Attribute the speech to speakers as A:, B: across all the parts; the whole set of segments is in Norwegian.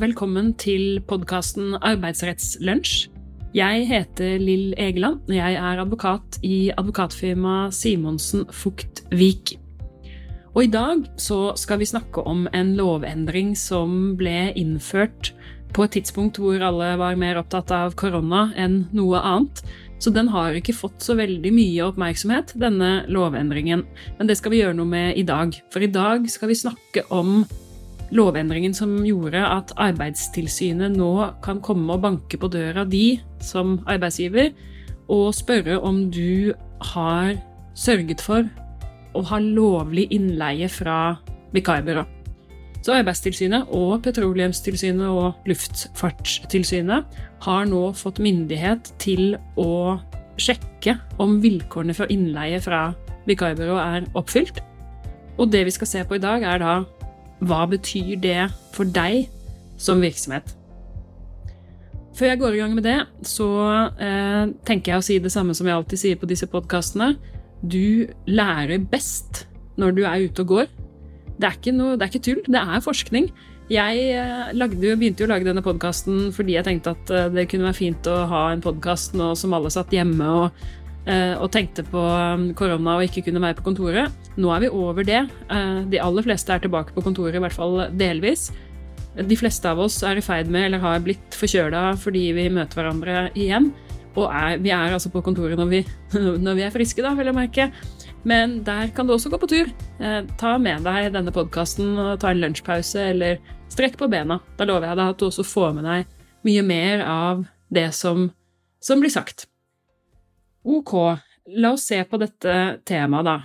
A: velkommen til podkasten Arbeidsrettslunsj. Jeg heter Lill Egeland, og jeg er advokat i advokatfirmaet Simonsen Fuktvik. Og i dag så skal vi snakke om en lovendring som ble innført på et tidspunkt hvor alle var mer opptatt av korona enn noe annet. Så den har ikke fått så veldig mye oppmerksomhet, denne lovendringen. Men det skal vi gjøre noe med i dag. For i dag skal vi snakke om lovendringen som gjorde at Arbeidstilsynet nå kan komme og banke på døra di som arbeidsgiver og spørre om du har sørget for å ha lovlig innleie fra vikarbyrå. Så Arbeidstilsynet og Petroleumstilsynet og Luftfartstilsynet har nå fått myndighet til å sjekke om vilkårene for innleie fra vikarbyrå er oppfylt. Og det vi skal se på i dag, er da hva betyr det for deg som virksomhet? Før jeg går i gang med det, så eh, tenker jeg å si det samme som jeg alltid sier på disse podkastene. Du lærer best når du er ute og går. Det er ikke, noe, det er ikke tull, det er forskning. Jeg eh, lagde, begynte jo å lage denne podkasten fordi jeg tenkte at eh, det kunne være fint å ha en podkast nå som alle satt hjemme og, og, tenkte på um, korona og ikke kunne være på kontoret. Nå er vi over det. De aller fleste er tilbake på kontoret, i hvert fall delvis. De fleste av oss er i ferd med eller har blitt forkjøla fordi vi møter hverandre igjen. Og er, vi er altså på kontoret når vi, når vi er friske, da, vil jeg merke. Men der kan du også gå på tur. Eh, ta med deg denne podkasten og ta en lunsjpause, eller strekk på bena. Da lover jeg deg at du også får med deg mye mer av det som, som blir sagt. Ok, la oss se på dette temaet, da.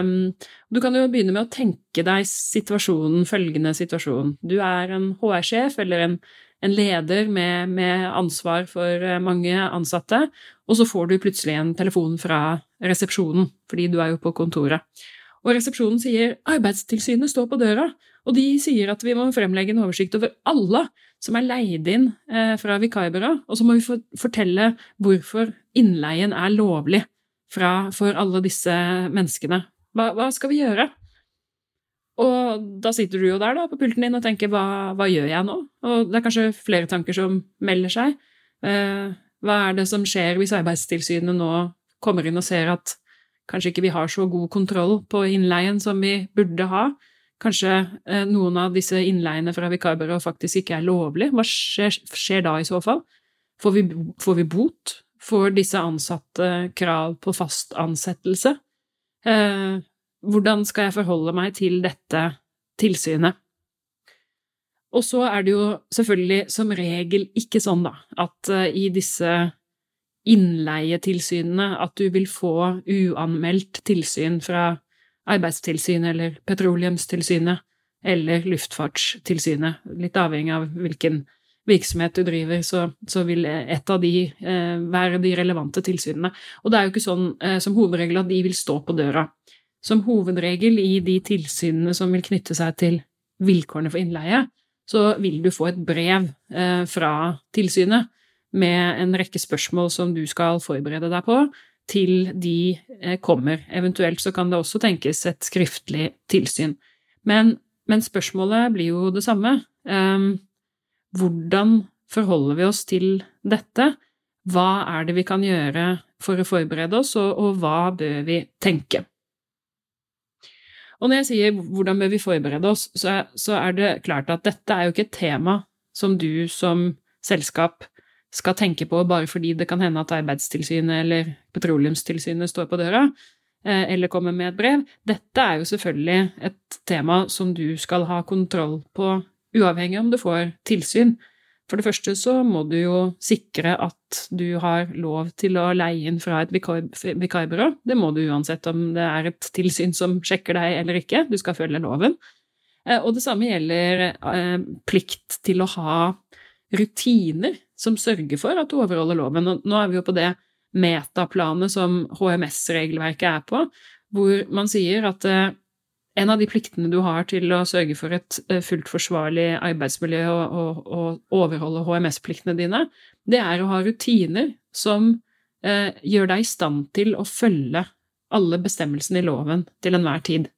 A: Um, du kan jo begynne med å tenke deg situasjonen, følgende situasjon. Du er en HR-sjef eller en en leder med, med, ansvar for eh, mange ansatte, og så får du plutselig en telefon fra resepsjonen, fordi du er jo på kontoret. Og resepsjonen sier Arbeidstilsynet står på døra, og de sier at vi må fremlegge en oversikt over alle som er leid inn eh, fra vikarbyrå, og så må vi fortelle hvorfor innleien er lovlig fra, for alle disse menneskene. Hva, hva skal vi gjøre? Og da sitter du jo der da, på pulten din og tenker hva, hva, gjør jeg nå? Og det er kanskje flere tanker som melder seg. Eh, hva er det som skjer hvis Arbeidstilsynet nå kommer inn og ser at kanskje ikke vi har så god kontroll på innleien som vi burde ha? Kanskje eh, noen av disse innleiene fra vikarbyrået faktisk ikke er lovlig? Hva skjer, skjer, da i så fall? Får vi, får vi bot? Får disse ansatte krav på fast ansettelse? Eh, hvordan skal jeg forholde meg til dette tilsynet? Og så er det jo selvfølgelig som regel ikke sånn, da, at uh, i disse innleietilsynene at du vil få uanmeldt tilsyn fra Arbeidstilsynet eller Petroleumstilsynet eller Luftfartstilsynet. Litt avhengig av hvilken virksomhet du driver, så, så vil et av de eh, være de relevante tilsynene. Og det er jo ikke sånn eh, som hovedregel at de vil stå på døra som hovedregel i de tilsynene som vil knytte seg til vilkårene for innleie, så vil du få et brev eh, fra tilsynet med en rekke spørsmål som du skal forberede deg på, til de eh, kommer. Eventuelt så kan det også tenkes et skriftlig tilsyn. Men, men spørsmålet blir jo det samme. Eh, hvordan forholder vi oss til dette? Hva er det vi kan gjøre for å forberede oss, og, og hva bør vi tenke? Og når jeg sier hvordan bør vi forberede oss, så, så er det klart at dette er jo ikke et tema som du som selskap skal tenke på bare fordi det kan hende at Arbeidstilsynet eller Petroleumstilsynet står på døra, eh, eller kommer med et brev. Dette er jo selvfølgelig et tema som du skal ha kontroll på, uavhengig om du får tilsyn. For det første så må du jo sikre at du har lov til å leie inn fra et vikarbyrå. Det må du uansett om det er et tilsyn som sjekker deg eller ikke. Du skal følge loven. Eh, og det samme gjelder eh, plikt til å ha rutiner som sørger for at du overholder loven. Og nå er vi jo på det metaplanet som HMS-regelverket er på, hvor man sier at eh, en av de pliktene du har til å sørge for et eh, fullt forsvarlig arbeidsmiljø og, og, og overholde HMS-pliktene dine, det er å ha rutiner som eh, gjør deg i stand til å følge alle bestemmelsene i loven til enhver tid.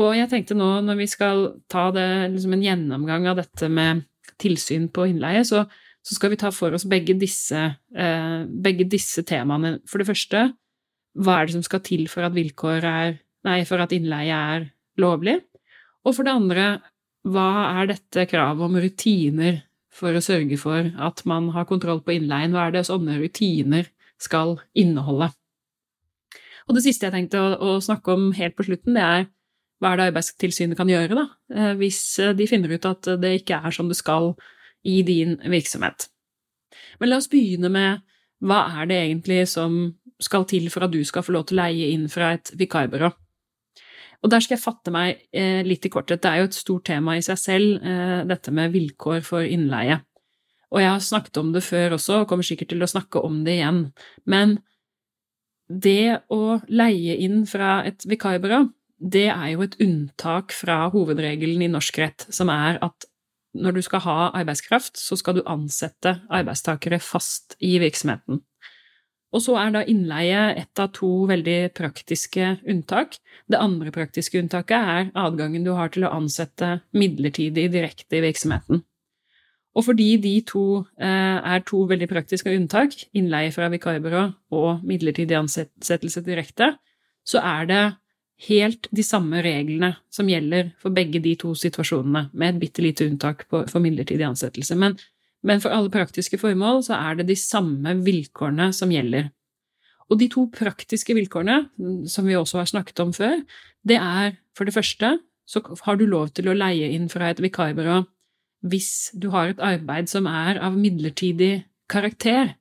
A: Og jeg tenkte nå, når vi skal ta det, liksom en gjennomgang av dette med tilsyn på innleie, så, så skal vi ta for oss begge disse, eh, begge disse, temaene. For det første, hva er det som skal til for at er Nei, for at innleie er lovlig? Og for det andre, hva er dette kravet om rutiner for å sørge for at man har kontroll på innleien? Hva er det sånne rutiner skal inneholde? Og det siste jeg tenkte å, å snakke om helt på slutten, det er hva er det Arbeidstilsynet kan gjøre da, eh, hvis eh, de finner ut at det ikke er som det skal i din virksomhet. Men la oss begynne med hva er det egentlig som skal til for at du skal få lov til å leie inn fra et vikarbyrå? Og der skal jeg fatte meg eh, litt i korthet. Det er jo et stort tema i seg selv, dette med vilkår for innleie. Og jeg har snakket om det før også, og kommer sikkert til å snakke om det igjen. Men det å leie inn fra et vikarbyrå, det er jo et unntak fra hovedregelen i norsk rett, som er at når du skal ha arbeidskraft, så skal du ansette arbeidstakere fast i virksomheten. Og så er da innleie et av to veldig praktiske unntak. Det andre praktiske unntaket er adgangen du har til å ansette midlertidig direkte i virksomheten. Og fordi de to eh, er to veldig praktiske unntak, innleie fra vikarbyrå og midlertidig ansettelse direkte, så er det helt de samme reglene som gjelder for begge de to situasjonene, med et bitte lite unntak for midlertidig ansettelse. Men, men for alle praktiske formål så er det de samme vilkårene som gjelder. Og de to praktiske vilkårene, som vi også har snakket om før, det er for det første så har du lov til å leie inn fra et vikarbyrå hvis du har et arbeid som er av midlertidig karakter.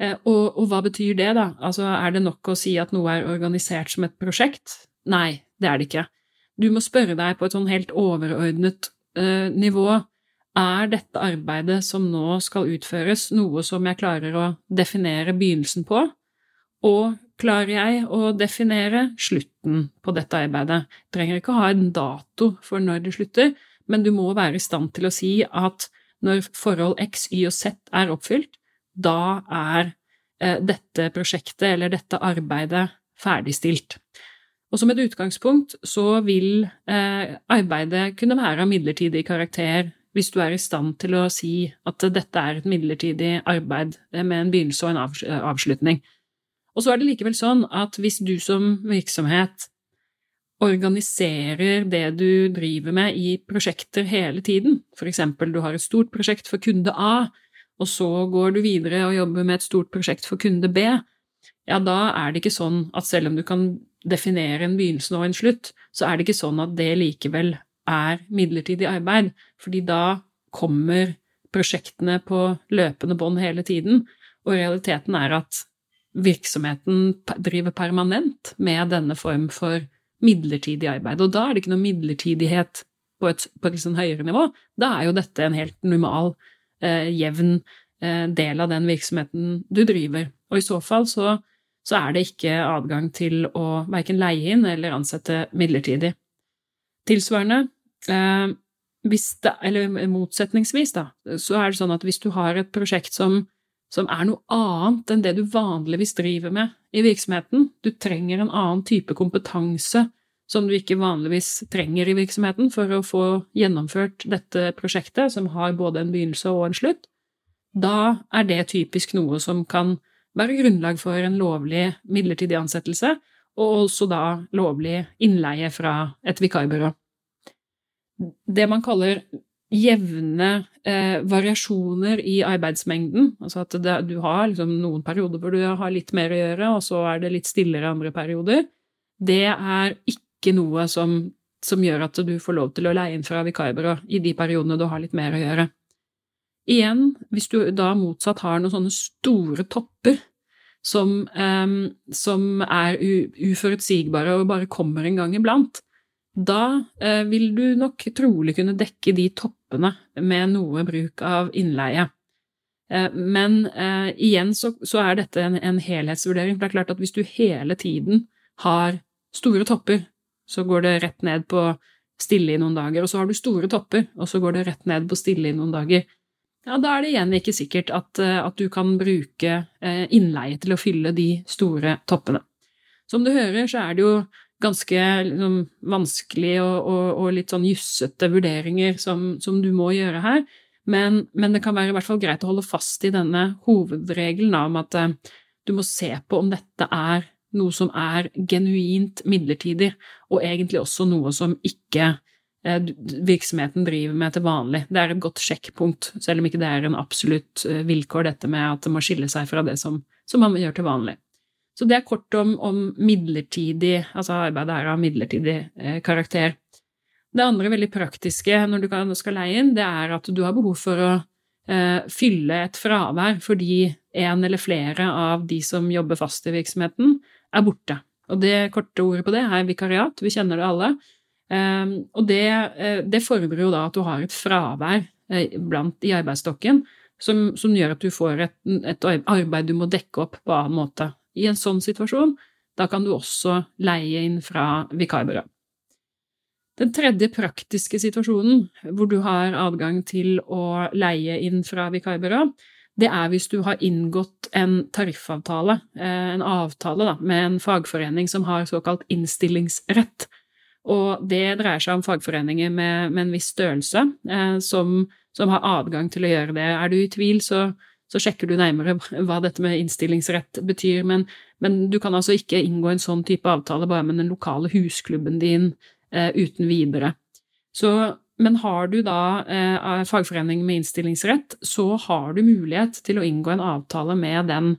A: Eh, og, og, hva betyr det, da? Altså, er det nok å si at noe er organisert som et prosjekt? Nei, det er det ikke. Du må spørre deg på et sånn helt overordnet uh, nivå. Er dette arbeidet som nå skal utføres, noe som jeg klarer å definere begynnelsen på? Og klarer jeg å definere slutten på dette arbeidet? Trenger ikke ha en dato for når det slutter, men du må være i stand til å si at når forhold X, Y og Z er oppfylt, da er eh, dette prosjektet eller dette arbeidet ferdigstilt. Og som et utgangspunkt så vil eh, arbeidet kunne være av midlertidig karakter hvis du er i stand til å si at dette er et midlertidig arbeid med en begynnelse og en avslutning. Og så er det likevel sånn at hvis du som virksomhet organiserer det du driver med i prosjekter hele tiden. For eksempel du har et stort prosjekt for kunde A, og så går du videre og jobber med et stort prosjekt for kunde B. Ja, da er det ikke sånn at selv om du kan definere en begynnelse og en slutt, så er det ikke sånn at det likevel er midlertidig arbeid, fordi da kommer prosjektene på løpende bånd hele tiden, og realiteten er at virksomheten driver permanent med denne form for midlertidig arbeid. Og da er det ikke noe midlertidighet på et, på et sånn høyere nivå. Da er jo dette en helt normal, eh, jevn eh, del av den virksomheten du driver. Og i så fall så, så er det ikke adgang til å verken leie inn eller ansette midlertidig. Tilsvarende, eh, det, eller motsetningsvis, da, så er det sånn at hvis du har et prosjekt som, som er noe annet enn det du vanligvis driver med i virksomheten. Du trenger en annen type kompetanse som du ikke vanligvis trenger i virksomheten for å få gjennomført dette prosjektet, som har både en begynnelse og en slutt. Da er det typisk noe som kan være grunnlag for en lovlig midlertidig ansettelse, og også da lovlig innleie fra et vikarbyrå. Det man kaller jevne eh, variasjoner i arbeidsmengden. Altså at det, du har liksom noen perioder hvor du har litt mer å gjøre, og så er det litt stillere andre perioder. Det er ikke noe som, som gjør at du får lov til å leie inn fra vikarbyrå i de periodene du har litt mer å gjøre. Igjen, hvis du da motsatt har noen sånne store topper som, um, som er uforutsigbare og bare kommer en gang iblant, da uh, vil du nok trolig kunne dekke de toppene med noe bruk av innleie. Uh, men uh, igjen så, så, er dette en, en, helhetsvurdering, for det er klart at hvis du hele tiden har store topper, så går det rett ned på stille i noen dager, og så har du store topper, og så går det rett ned på stille i noen dager. Ja, da er det igjen ikke sikkert at, eh, at du kan bruke eh, innleie til å fylle de store toppene. Som du hører, så er det jo ganske liksom, vanskelig og, og, og, litt sånn jussete vurderinger som, som, du må gjøre her. Men, men, det kan være i hvert fall greit å holde fast i denne hovedregelen om at uh, du må se på om dette er noe som er genuint midlertidig, og egentlig også noe som ikke virksomheten driver med til vanlig. Det er et godt sjekkpunkt, selv om ikke det er en absolutt uh, vilkår, dette med at det må skille seg fra det som, som man gjør til vanlig. Så det er kort om, om midlertidig, altså arbeidet er av midlertidig karakter. Det andre veldig praktiske når du skal leie inn, det er at du har behov for å eh, fylle et fravær fordi en eller flere av de som jobber fast i virksomheten, er borte. Og det korte ordet på det er vikariat, vi kjenner det alle. Eh, og det, eh, det, fordrer jo da at du har et fravær eh, blant, i arbeidsstokken som, som, gjør at du får et, et arbeid du må dekke opp på annen måte. I en sånn situasjon, da kan du også leie inn fra vikarbyrå. Den tredje praktiske situasjonen hvor du har adgang til å leie inn fra vikarbyrå, det er hvis du har inngått en tariffavtale, eh, en avtale da, med en fagforening som har såkalt innstillingsrett. Og det dreier seg om fagforeninger med, med en viss størrelse eh, som, som, har adgang til å gjøre det. Er du i tvil, så, så sjekker du nærmere hva dette med innstillingsrett betyr, men, men, du kan altså ikke inngå en sånn type avtale bare med den lokale husklubben din Eh, uten videre. Så, men har du da eh, fagforening med innstillingsrett, så har du mulighet til å inngå en avtale med den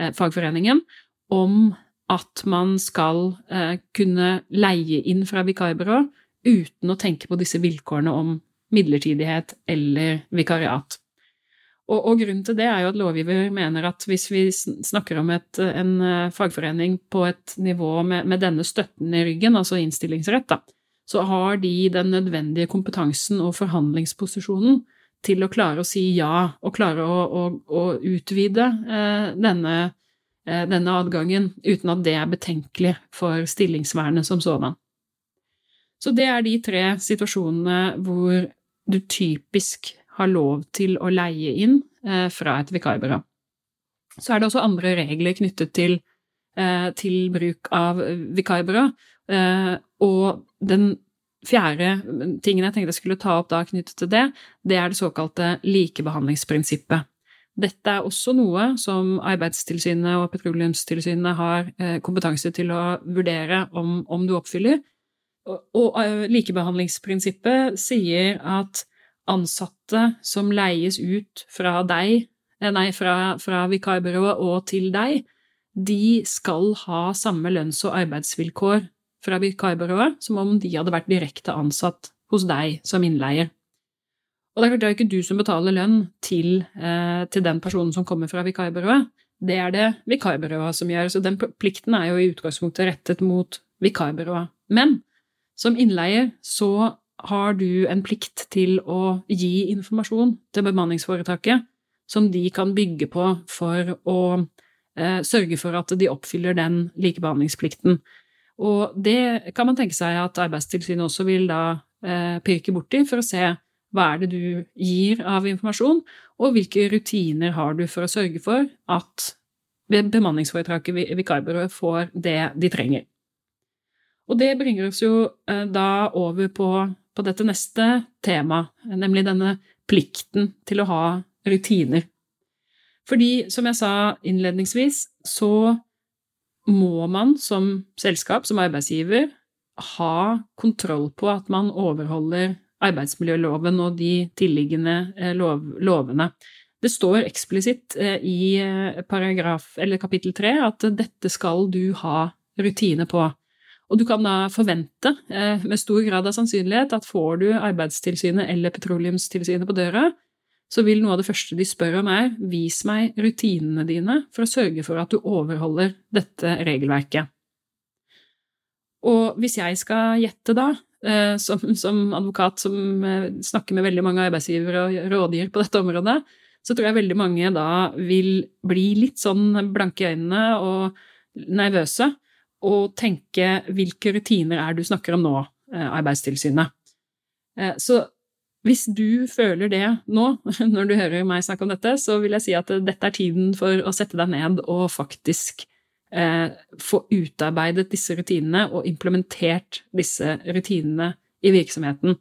A: eh, fagforeningen om at man skal eh, kunne leie inn fra vikarbyrå uten å tenke på disse vilkårene om midlertidighet eller vikariat. Og, og, grunnen til det er jo at lovgiver mener at hvis vi snakker om et, en eh, fagforening på et nivå med, med, denne støtten i ryggen, altså innstillingsrett, da, så har de den nødvendige kompetansen og forhandlingsposisjonen til å klare å si ja, og klare å, å, å utvide eh, denne, denne, adgangen uten at det er betenkelig for stillingsvernet som sådan. Så det er de tre situasjonene hvor du typisk har lov til å leie inn eh, fra et vikarbyrå. Så er det også andre regler knyttet til, eh, til bruk av vikarbyrå, Eh, og den fjerde tingen jeg tenkte jeg skulle ta opp da knyttet til det, det er det såkalte likebehandlingsprinsippet. Dette er også noe som Arbeidstilsynet og Petroleumstilsynet har eh, kompetanse til å vurdere om, om du oppfyller. Og, eh, likebehandlingsprinsippet sier at ansatte som leies ut fra deg, nei, fra, fra vikarbyrået og til deg, de skal ha samme lønns- og arbeidsvilkår fra vikarbyrået som om de hadde vært direkte ansatt hos deg som innleier. Og det er klart det er ikke du som betaler lønn til, eh, til den personen som kommer fra vikarbyrået, det er det vikarbyrået som gjør, så den plikten er jo i utgangspunktet rettet mot vikarbyrået. Men som innleier så har du en plikt til å gi informasjon til bemanningsforetaket som de kan bygge på for å eh, sørge for at de oppfyller den likebehandlingsplikten. Og det kan man tenke seg at Arbeidstilsynet også vil da eh, pirke borti for å se hva er det du gir av informasjon, og hvilke rutiner har du for å sørge for at bemanningsforetaket vikarbyrået får det de trenger. Og det bringer oss jo eh, da over på, på dette neste temaet, nemlig denne plikten til å ha rutiner. Fordi, som jeg sa innledningsvis, så må man som selskap, som arbeidsgiver, ha kontroll på at man overholder arbeidsmiljøloven og de tilliggende eh, lov, lovene. Det står eksplisitt eh, i eh, paragraf, kapittel tre at dette skal du ha rutine på. Og du kan da forvente, med stor grad av sannsynlighet, at får du Arbeidstilsynet eller Petroleumstilsynet på døra, så vil noe av det første de spør om er vis meg rutinene dine for å sørge for at du overholder dette regelverket. Og hvis jeg skal gjette da, som, som advokat som eh, snakker med veldig mange arbeidsgivere og rådgir på dette området, så tror jeg veldig mange da vil bli litt sånn blanke i øynene og nervøse og tenke hvilke rutiner er det du snakker om nå, eh, Arbeidstilsynet? Så hvis du føler det nå, når du hører meg snakke om dette, så vil jeg si at dette er tiden for å sette deg ned og faktisk eh, få utarbeidet disse rutinene og implementert disse rutinene i virksomheten.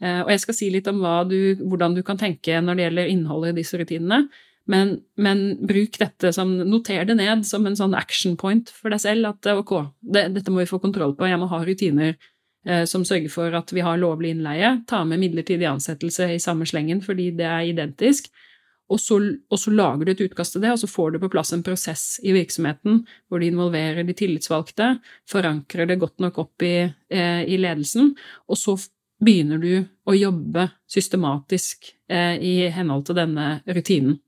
A: Eh, og jeg skal si litt om du, hvordan du kan tenke når det gjelder innholdet i disse rutinene. Men, men, bruk dette som Noter det ned som en sånn action point for deg selv. At ok, det, dette må vi få kontroll på. Jeg må ha rutiner eh, som sørger for at vi har lovlig innleie. Ta med midlertidig ansettelse i samme slengen fordi det er identisk. Og så, og så, lager du et utkast til det, og så får du på plass en prosess i virksomheten hvor du involverer de tillitsvalgte, forankrer det godt nok opp i, eh, i ledelsen, og så begynner du å jobbe systematisk eh, i henhold til denne rutinen.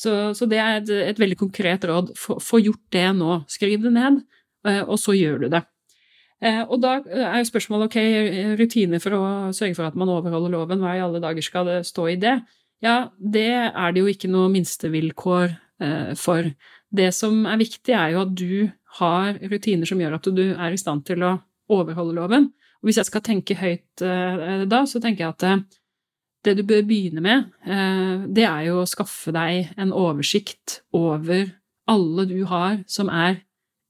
A: Så, så det er et, et, veldig konkret råd. Få gjort det nå. Skriv det ned, eh, og så gjør du det. Eh, og da er jo spørsmålet ok, rutiner for å sørge for at man overholder loven, hva i alle dager skal det stå i det? Ja, det er det jo ikke noe minstevilkår eh, for. Det som er viktig, er jo at du har rutiner som gjør at du er i stand til å overholde loven. Og hvis jeg skal tenke høyt uh, da, så tenker jeg at uh, det du bør begynne med, det er jo å skaffe deg en oversikt over alle du har som er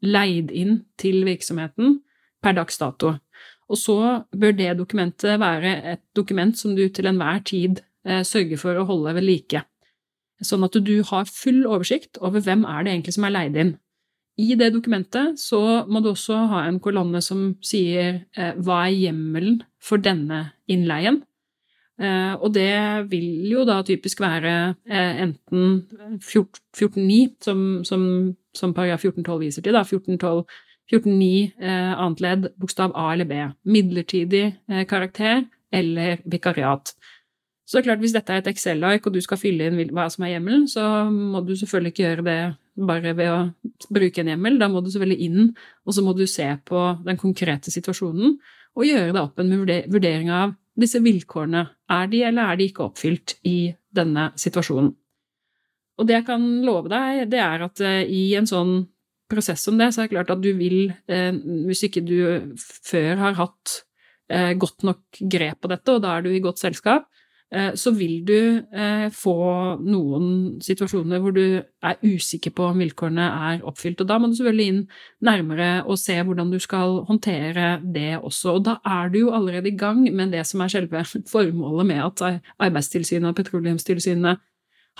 A: leid inn til virksomheten per dags dato. Og så bør det dokumentet være et dokument som du til enhver tid sørger for å holde ved like. Sånn at du har full oversikt over hvem er det egentlig som er leid inn. I det dokumentet så må du også ha en kolonne som sier eh, hva er hjemmelen for denne innleien. Eh, og det vil jo da typisk være eh, enten 14.9, som, som, som paragraf 14.12 viser til, da, 14.12 14.9 eh, annet ledd, bokstav A eller B. Midlertidig eh, karakter eller vikariat. Så det er klart, hvis dette er et Excel-ark, og du skal fylle inn hva som er hjemmelen, så må du selvfølgelig ikke gjøre det bare ved å bruke en hjemmel. Da må du selvfølgelig inn, og så må du se på den konkrete situasjonen og gjøre deg opp en vurdering av disse vilkårene. Er de eller er de ikke oppfylt i denne situasjonen? Og det jeg kan love deg, det er at eh, i en sånn prosess som det, så er det klart at du vil, eh, hvis ikke du før har hatt eh, godt nok grep på dette, og da er du i godt selskap, så vil du eh, få noen situasjoner hvor du er usikker på om vilkårene er oppfylt. Og da må du selvfølgelig inn nærmere og se hvordan du skal håndtere det også. Og da er du jo allerede i gang med det som er selve formålet med at Arbeidstilsynet og Petroleumstilsynet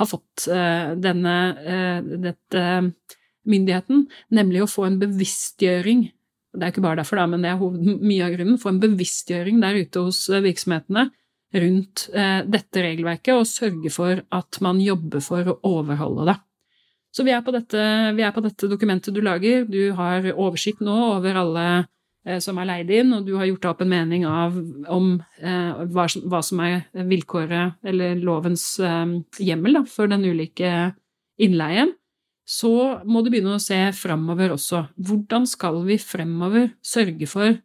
A: har fått eh, denne dette myndigheten, nemlig å få en bevisstgjøring det er ikke bare derfor, da, men det er mye av grunnen. Få en bevisstgjøring der ute hos virksomhetene rundt eh, dette regelverket og sørge for at man jobber for å overholde det. Så vi er, dette, vi er, på dette, dokumentet du lager. Du har oversikt nå over alle eh, som er leid inn, og du har gjort deg opp en mening av om eh, hva, hva, som er vilkåret, eller lovens eh, hjemmel, da, for den ulike innleien. Så må du begynne å se framover også. Hvordan skal vi fremover sørge for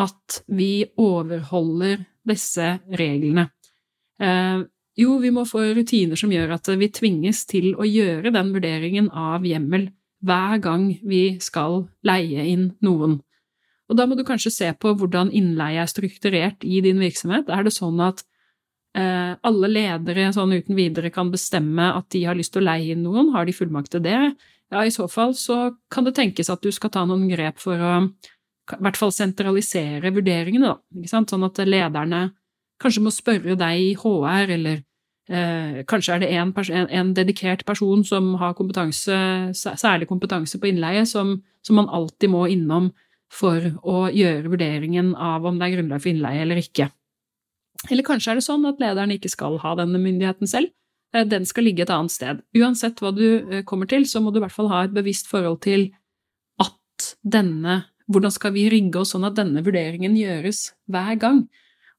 A: at vi overholder disse reglene? Eh, jo, vi må få rutiner som gjør at vi tvinges til å gjøre den vurderingen av hjemmel hver gang vi skal leie inn noen. Og da må du kanskje se på hvordan innleie er strukturert i din virksomhet. Er det sånn at eh, alle ledere sånn uten videre kan bestemme at de har lyst til å leie inn noen? Har de fullmakt til det? Ja, i så fall så kan det tenkes at du skal ta noen grep for å i hvert fall sentralisere vurderingene, da. Sånn at lederne kanskje må spørre deg i HR, eller eh, kanskje er det en, en, en, dedikert person som har kompetanse, særlig kompetanse på innleie, som, som, man alltid må innom for å gjøre vurderingen av om det er grunnlag for innleie eller ikke. Eller kanskje er det sånn at lederen ikke skal ha denne myndigheten selv, eh, den skal ligge et annet sted. Uansett hva du eh, kommer til, så må du i hvert fall ha et bevisst forhold til at denne hvordan skal vi rigge oss sånn at denne vurderingen gjøres hver gang?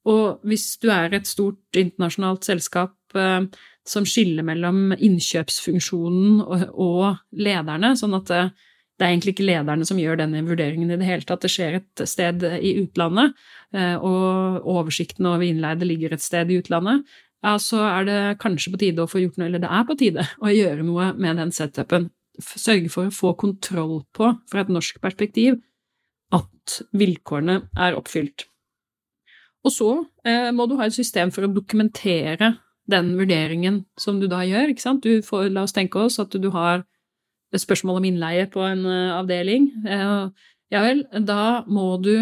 A: Og hvis du er et stort internasjonalt selskap eh, som skiller mellom innkjøpsfunksjonen og, lederne, sånn at det, det, er egentlig ikke lederne som gjør denne vurderingen i det hele tatt, det skjer et sted i utlandet, eh, og oversikten over innleide ligger et sted i utlandet, ja, så er det kanskje på tide å få gjort noe, eller det er på tide å gjøre noe med den setupen. Sørge for å få kontroll på, fra et norsk perspektiv, at vilkårene er oppfylt. Og så eh, må du ha et system for å dokumentere den vurderingen som du da gjør. ikke sant? Får, la oss tenke oss at du har et spørsmål om innleie på en uh, avdeling. Eh, ja vel, da må du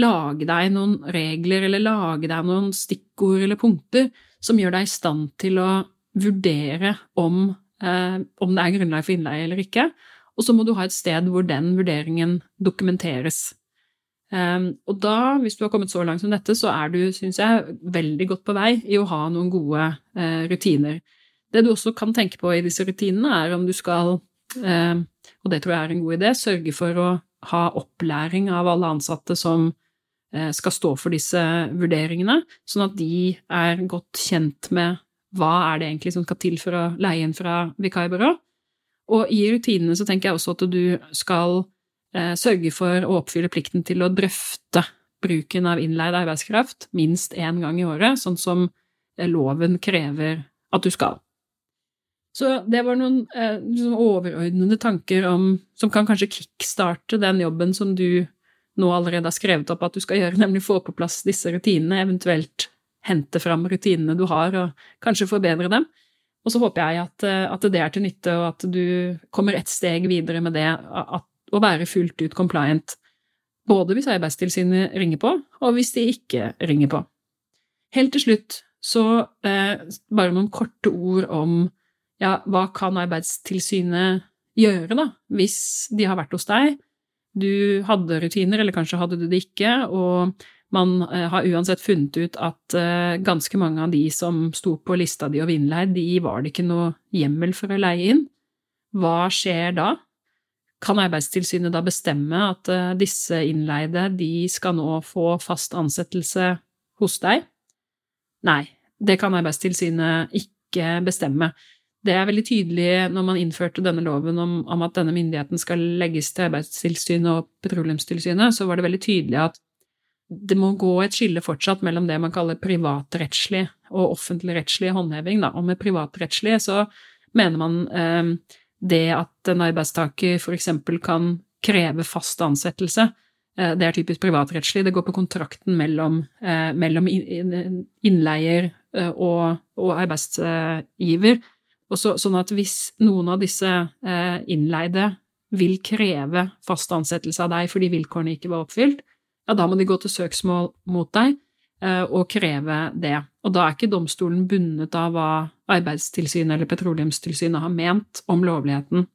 A: lage deg noen regler eller lage deg noen stikkord eller punkter som gjør deg i stand til å vurdere om, eh, om det er grunnlag for innleie eller ikke. Og så må du ha et sted hvor den vurderingen dokumenteres. Um, og da, hvis du har kommet så langt som dette, så er du, syns jeg, veldig godt på vei i å ha noen gode uh, rutiner. Det du også kan tenke på i disse rutinene, er om du skal, uh, og det tror jeg er en god idé, sørge for å ha opplæring av alle ansatte som uh, skal stå for disse vurderingene, sånn at de er godt kjent med hva er det egentlig som skal til for å leie inn fra vikarbyrå. Og i rutinene så tenker jeg også at du skal eh, sørge for å oppfylle plikten til å drøfte bruken av innleid arbeidskraft minst én gang i året, sånn som eh, loven krever at du skal. Så det var noen eh, liksom overordnede tanker om, som kan kanskje kickstarte den jobben som du nå allerede har skrevet opp at du skal gjøre, nemlig få på plass disse rutinene, eventuelt hente fram rutinene du har, og kanskje forbedre dem. Og så håper jeg at, eh, at, det er til nytte, og at du kommer et steg videre med det, at å være fullt ut compliant, både hvis Arbeidstilsynet ringer på, og hvis de ikke ringer på. Helt til slutt så eh, bare noen korte ord om ja, hva kan Arbeidstilsynet gjøre, da, hvis de har vært hos deg, du hadde rutiner, eller kanskje hadde du det ikke, og man eh, har uansett funnet ut at eh, ganske mange av de som sto på lista di og innleid, de var det ikke noe hjemmel for å leie inn. Hva skjer da? Kan Arbeidstilsynet da bestemme at uh, disse innleide de skal nå få fast ansettelse hos deg? Nei, det kan Arbeidstilsynet ikke bestemme. Det er veldig tydelig når man innførte denne loven om, om at denne myndigheten skal legges til Arbeidstilsynet og Petroleumstilsynet, så var det veldig tydelig at det må gå et skille fortsatt mellom det man kaller privatrettslig og offentligrettslig håndheving. Da. Og med privatrettslig så mener man eh, det at en arbeidstaker f.eks. kan kreve fast ansettelse, eh, det er typisk privatrettslig. Det går på kontrakten mellom, eh, mellom innleier eh, og, og arbeidsgiver. Og så, sånn at hvis noen av disse innleide vil kreve fast ansettelse av deg fordi vilkårene ikke var oppfylt, ja, da må de gå til søksmål mot deg og kreve det. Og da er ikke domstolen bundet av hva Arbeidstilsynet eller Petroleumstilsynet har ment om lovligheten.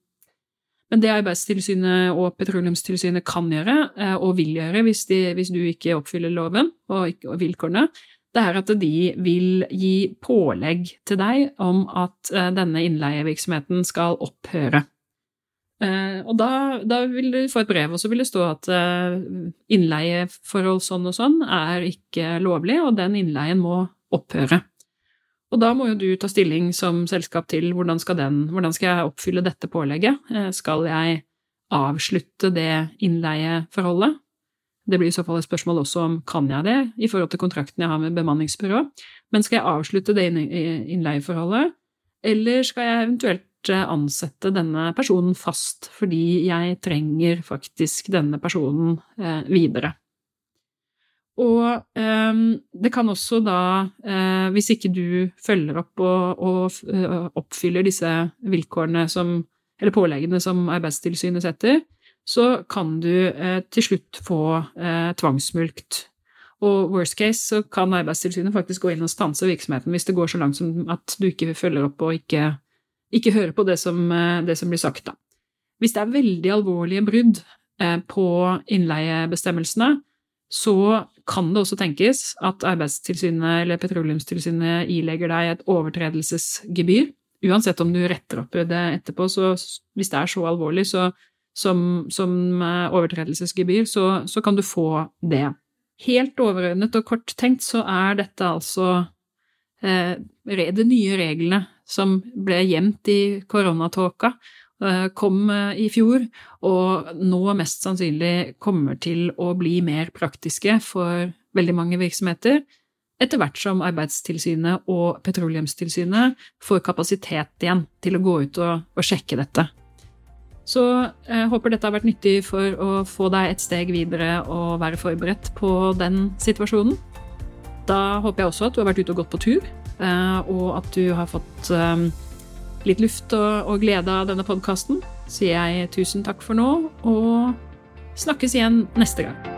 A: Men det Arbeidstilsynet og Petroleumstilsynet kan gjøre, eh, og vil gjøre hvis, de, hvis du ikke oppfyller loven og, og vilkårene, det er at de vil gi pålegg til deg om at eh, denne innleievirksomheten skal opphøre. Eh, og da, da, vil du få et brev, og så vil det stå at innleieforhold sånn og sånn er ikke lovlig, og den innleien må opphøre. Og da må jo du ta stilling som selskap til hvordan skal, den, hvordan skal jeg oppfylle dette pålegget. Uh, skal jeg avslutte det innleieforholdet? Det blir i så fall et spørsmål også om kan jeg det i forhold til kontrakten jeg har med bemanningsbyrå. Men skal jeg avslutte det innleieforholdet, eller skal jeg eventuelt ansette denne personen fast fordi jeg trenger faktisk denne personen eh, videre? Og um, det kan også da, uh, hvis ikke du følger opp og, oppfyller disse vilkårene som Eller påleggene som Arbeidstilsynet setter, så kan du til slutt få tvangsmulkt. Og worst case så kan Arbeidstilsynet faktisk gå inn og stanse virksomheten hvis det går så langt som at du ikke følger opp og ikke, ikke høre på det som, det som blir sagt, da. Hvis det er veldig alvorlige brudd på innleiebestemmelsene, så kan det også tenkes at Arbeidstilsynet eller Petroleumstilsynet ilegger deg et overtredelsesgebyr. Uansett om du retter opp det etterpå, så hvis det er så alvorlig så, som, som, eh, overtredelsesgebyr, så, så, kan du få det. Helt overordnet og kort tenkt så er dette altså eh, de nye reglene som ble gjemt i koronatåka, Eh, kom eh, i fjor, og nå mest sannsynlig kommer til å bli mer praktiske for veldig mange virksomheter, etter hvert som Arbeidstilsynet og Petroleumstilsynet får kapasitet igjen til å gå ut og, og sjekke dette. Så jeg eh, håper dette har vært nyttig for å få deg et steg videre og være forberedt på den situasjonen. Da håper jeg også at du har vært ute og gått på tur, og at du har fått litt luft og, og glede av denne podkasten, sier jeg tusen takk for nå, og snakkes igjen neste gang.